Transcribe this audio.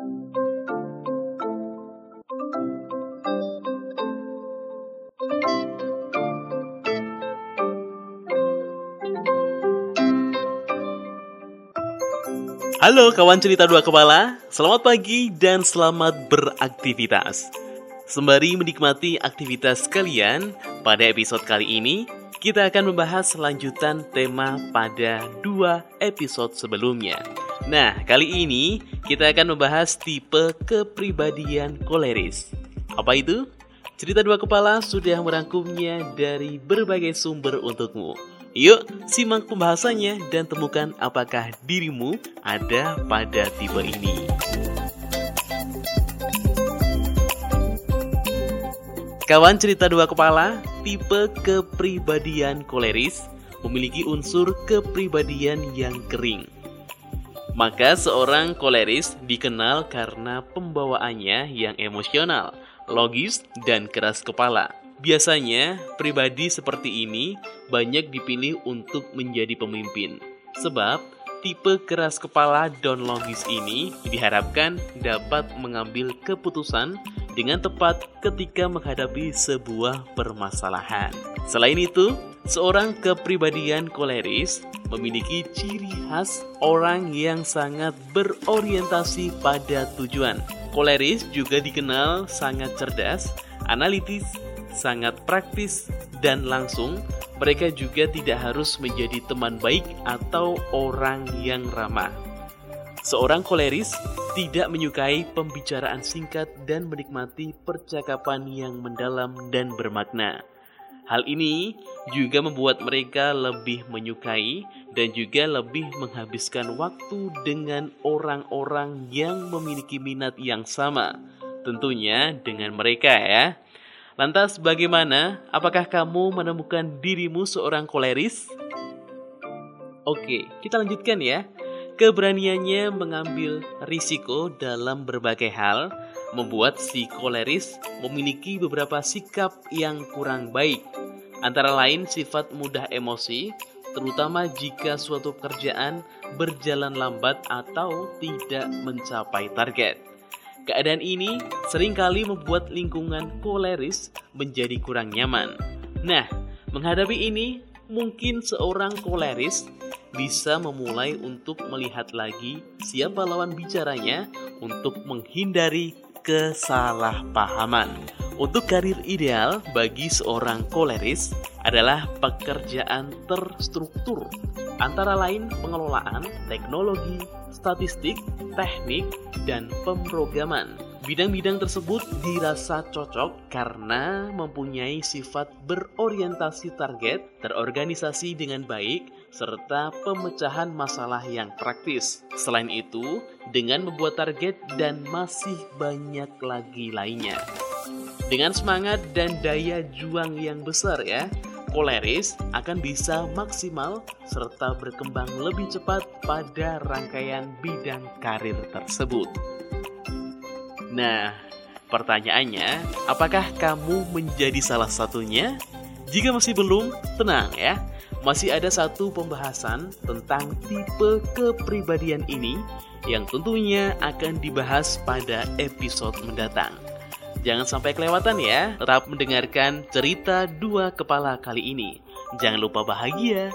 Halo kawan cerita dua kepala, selamat pagi dan selamat beraktivitas. Sembari menikmati aktivitas kalian, pada episode kali ini kita akan membahas lanjutan tema pada dua episode sebelumnya. Nah, kali ini kita akan membahas tipe kepribadian koleris. Apa itu? Cerita dua kepala sudah merangkumnya dari berbagai sumber untukmu. Yuk, simak pembahasannya dan temukan apakah dirimu ada pada tipe ini. Kawan cerita dua kepala, tipe kepribadian koleris memiliki unsur kepribadian yang kering. Maka seorang koleris dikenal karena pembawaannya yang emosional, logis, dan keras kepala. Biasanya, pribadi seperti ini banyak dipilih untuk menjadi pemimpin. Sebab, tipe keras kepala dan logis ini diharapkan dapat mengambil keputusan dengan tepat ketika menghadapi sebuah permasalahan. Selain itu, seorang kepribadian koleris memiliki ciri khas orang yang sangat berorientasi pada tujuan. Koleris juga dikenal sangat cerdas, analitis, sangat praktis dan langsung, mereka juga tidak harus menjadi teman baik atau orang yang ramah. Seorang koleris tidak menyukai pembicaraan singkat dan menikmati percakapan yang mendalam dan bermakna. Hal ini juga membuat mereka lebih menyukai dan juga lebih menghabiskan waktu dengan orang-orang yang memiliki minat yang sama. Tentunya dengan mereka ya. Lantas bagaimana? Apakah kamu menemukan dirimu seorang koleris? Oke, kita lanjutkan ya. Keberaniannya mengambil risiko dalam berbagai hal membuat si koleris memiliki beberapa sikap yang kurang baik. Antara lain sifat mudah emosi, terutama jika suatu pekerjaan berjalan lambat atau tidak mencapai target. Keadaan ini sering kali membuat lingkungan koleris menjadi kurang nyaman. Nah, menghadapi ini, mungkin seorang koleris bisa memulai untuk melihat lagi siapa lawan bicaranya untuk menghindari kesalahpahaman. Untuk karir ideal bagi seorang koleris adalah pekerjaan terstruktur, antara lain pengelolaan, teknologi, statistik, teknik, dan pemrograman. Bidang-bidang tersebut dirasa cocok karena mempunyai sifat berorientasi target, terorganisasi dengan baik, serta pemecahan masalah yang praktis. Selain itu, dengan membuat target dan masih banyak lagi lainnya. Dengan semangat dan daya juang yang besar ya, koleris akan bisa maksimal serta berkembang lebih cepat pada rangkaian bidang karir tersebut. Nah, pertanyaannya, apakah kamu menjadi salah satunya? Jika masih belum, tenang ya. Masih ada satu pembahasan tentang tipe kepribadian ini yang tentunya akan dibahas pada episode mendatang. Jangan sampai kelewatan ya, tetap mendengarkan cerita dua kepala kali ini. Jangan lupa bahagia.